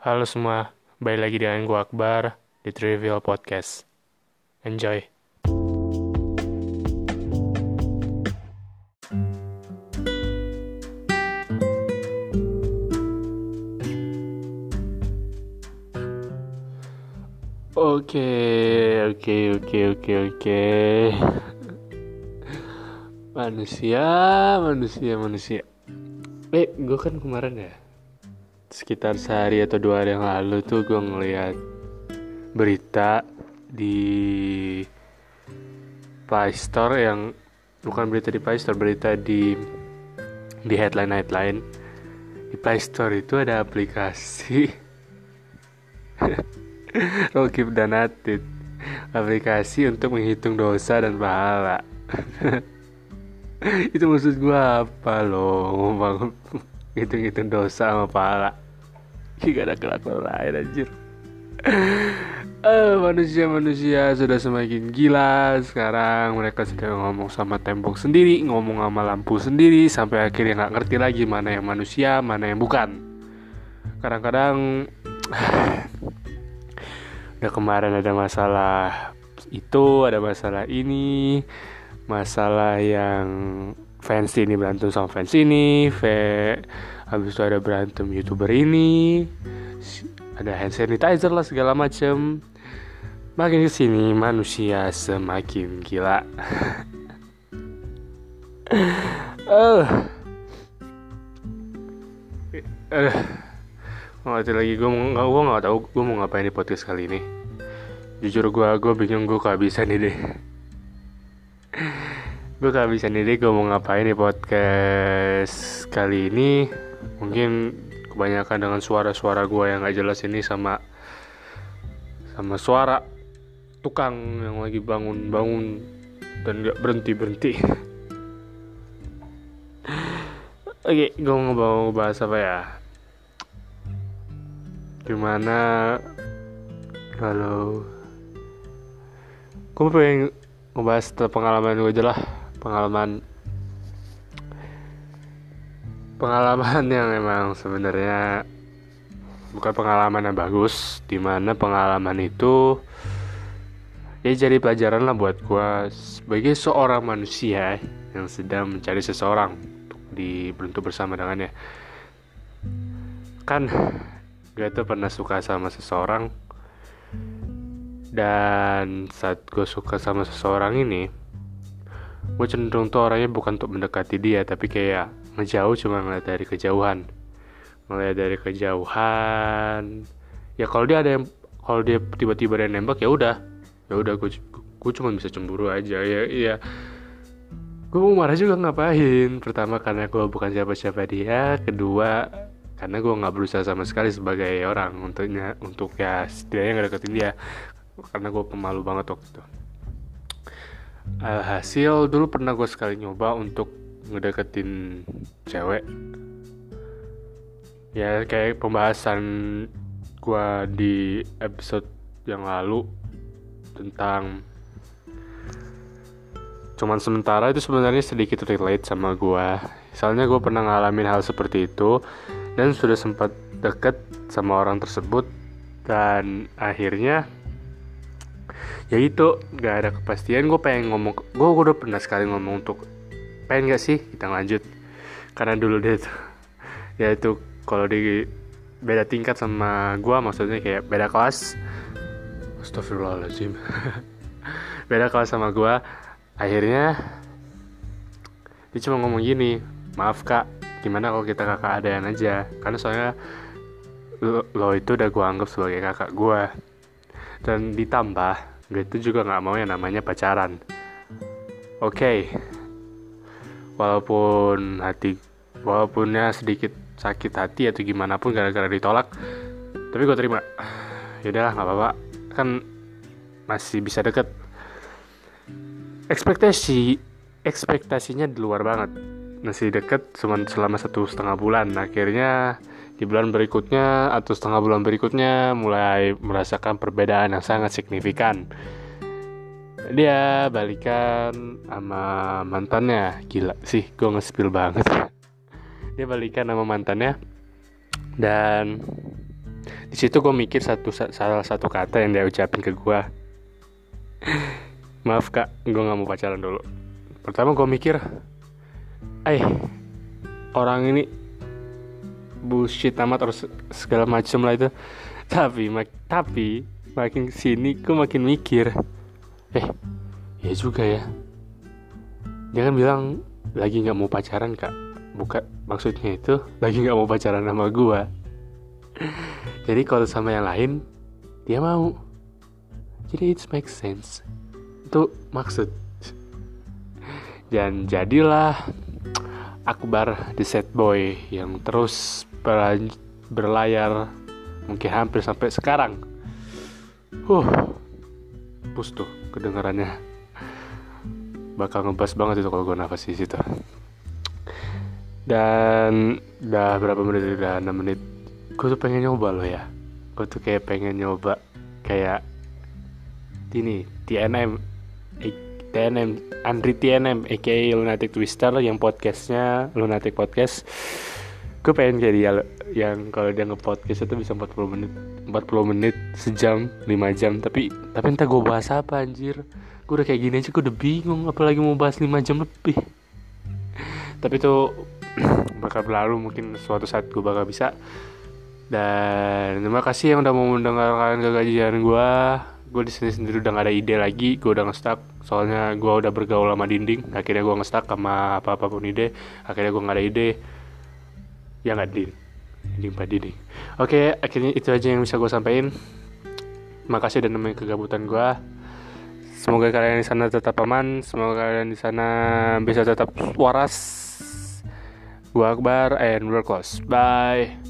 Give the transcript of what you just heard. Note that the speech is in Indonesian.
Halo semua, balik lagi dengan gue Akbar di Trivial Podcast. Enjoy. Oke, oke, oke, oke, oke. Manusia, manusia, manusia. Eh, gue kan kemarin ya, sekitar sehari atau dua hari yang lalu tuh gue ngeliat berita di Play Store yang bukan berita di Play Store, berita di di headline headline. Di Play Store itu ada aplikasi Rokib dan Atit aplikasi untuk menghitung dosa dan pahala. Itu maksud gue apa loh? Ngomong hitung-hitung dosa sama pahala. Gak ada kelakuan lain anjir. Uh, manusia-manusia sudah semakin gila. Sekarang mereka sudah ngomong sama tembok sendiri ngomong sama lampu sendiri sampai akhirnya nggak ngerti lagi mana yang manusia mana yang bukan. Kadang-kadang udah kemarin ada masalah itu ada masalah ini masalah yang fans ini berantem sama fans ini ve habis itu ada berantem youtuber ini ada hand sanitizer lah segala macem makin ke sini manusia semakin gila uh. uh. Mau ngerti lagi gue mau gue nggak tahu gue mau ngapain di podcast kali ini. Jujur gue gue bingung gue kehabisan ide. gue kehabisan ide gue mau ngapain di podcast kali ini. Mungkin kebanyakan dengan suara-suara gue yang gak jelas ini sama sama suara tukang yang lagi bangun-bangun dan gak berhenti-berhenti. Oke, gue mau ngebahas apa ya? Gimana kalau gue pengen ngebahas pengalaman gue aja lah pengalaman pengalaman yang emang sebenarnya bukan pengalaman yang bagus di mana pengalaman itu ya jadi pelajaran lah buat gue sebagai seorang manusia yang sedang mencari seseorang untuk di beruntung bersama dengannya. Kan gue tuh pernah suka sama seseorang dan saat gue suka sama seseorang ini gue cenderung tuh orangnya bukan untuk mendekati dia tapi kayak ngejauh cuma ngeliat dari kejauhan. Ngeliat dari kejauhan. Ya kalau dia ada yang kalau dia tiba-tiba ada yang nembak ya udah. Ya udah gue gue cuma bisa cemburu aja ya iya gue mau marah juga ngapain? Pertama karena gue bukan siapa-siapa dia. Kedua karena gue nggak berusaha sama sekali sebagai orang untuknya untuk ya setidaknya nggak deketin dia. Karena gue pemalu banget waktu itu alhasil dulu pernah gue sekali nyoba untuk ngedeketin cewek. Ya kayak pembahasan gue di episode yang lalu tentang cuman sementara itu sebenarnya sedikit relate sama gue soalnya gue pernah ngalamin hal seperti itu dan sudah sempat deket sama orang tersebut dan akhirnya ya itu gak ada kepastian. Gue pengen ngomong gue udah pernah sekali ngomong untuk pengen gak sih kita lanjut? Karena dulu dia tuh ya itu kalau di beda tingkat sama gue maksudnya kayak beda kelas. Astagfirullahaladzim. Beda kelas sama gue akhirnya dia cuma ngomong gini maaf kak. Gimana kalau kita kakak adaan aja? Karena soalnya lo, lo itu udah gue anggap sebagai kakak gue dan ditambah. Gue itu juga nggak mau yang namanya pacaran. Oke. Okay. walaupun hati walaupun sedikit sakit hati atau gimana pun gara-gara ditolak tapi gue terima. Yaudah nggak apa-apa. Kan masih bisa deket. Ekspektasi ekspektasinya di luar banget. Masih deket cuma selama satu setengah bulan. Akhirnya di bulan berikutnya atau setengah bulan berikutnya mulai merasakan perbedaan yang sangat signifikan. Dia balikan sama mantannya. Gila sih gue nge banget. Dia balikan sama mantannya. Dan di situ gue mikir satu salah satu kata yang dia ucapin ke gue maaf kak gue nggak mau pacaran dulu. Pertama gue mikir eh orang ini bullshit amat terus segala macam lah itu. Tapi mak tapi makin sini gue makin mikir eh ya juga ya. Dia kan bilang lagi nggak mau pacaran kak. Bukan maksudnya itu lagi nggak mau pacaran sama gue jadi kalau sama yang lain dia mau. Jadi it makes sense. Itu maksud. Dan jadilah Akbar the set boy yang terus berlayar mungkin hampir sampai sekarang. Huh, pus tuh kedengarannya. Bakal ngebas banget itu kalau gue nafas di situ. Dan udah berapa menit? Udah 6 menit. Gue tuh pengen nyoba loh ya. Gue tuh kayak pengen nyoba kayak ini TNM TNM Andri TNM aka Lunatic Twister yang podcastnya Lunatic Podcast gue pengen kayak dia yang kalau dia nge-podcast itu bisa 40 menit 40 menit sejam 5 jam tapi tapi entah gue bahas apa anjir. Gue udah kayak gini aja gue udah bingung apalagi mau bahas 5 jam lebih. Tapi itu bakal berlalu mungkin suatu saat gue bakal bisa. Dan terima kasih yang udah mau mendengarkan kegajian gue gue di sini sendiri udah gak ada ide lagi gue udah ngestak soalnya gue udah bergaul sama dinding akhirnya gue ngestak sama apa apa pun ide. Akhirnya gue gak ada ide ya nggak dinding pak dinding. Oke akhirnya itu aja yang bisa gue sampaikan. Makasih dan nemenin kegabutan gue semoga kalian di sana tetap aman semoga kalian di sana bisa tetap waras. Gue Akbar and we're close bye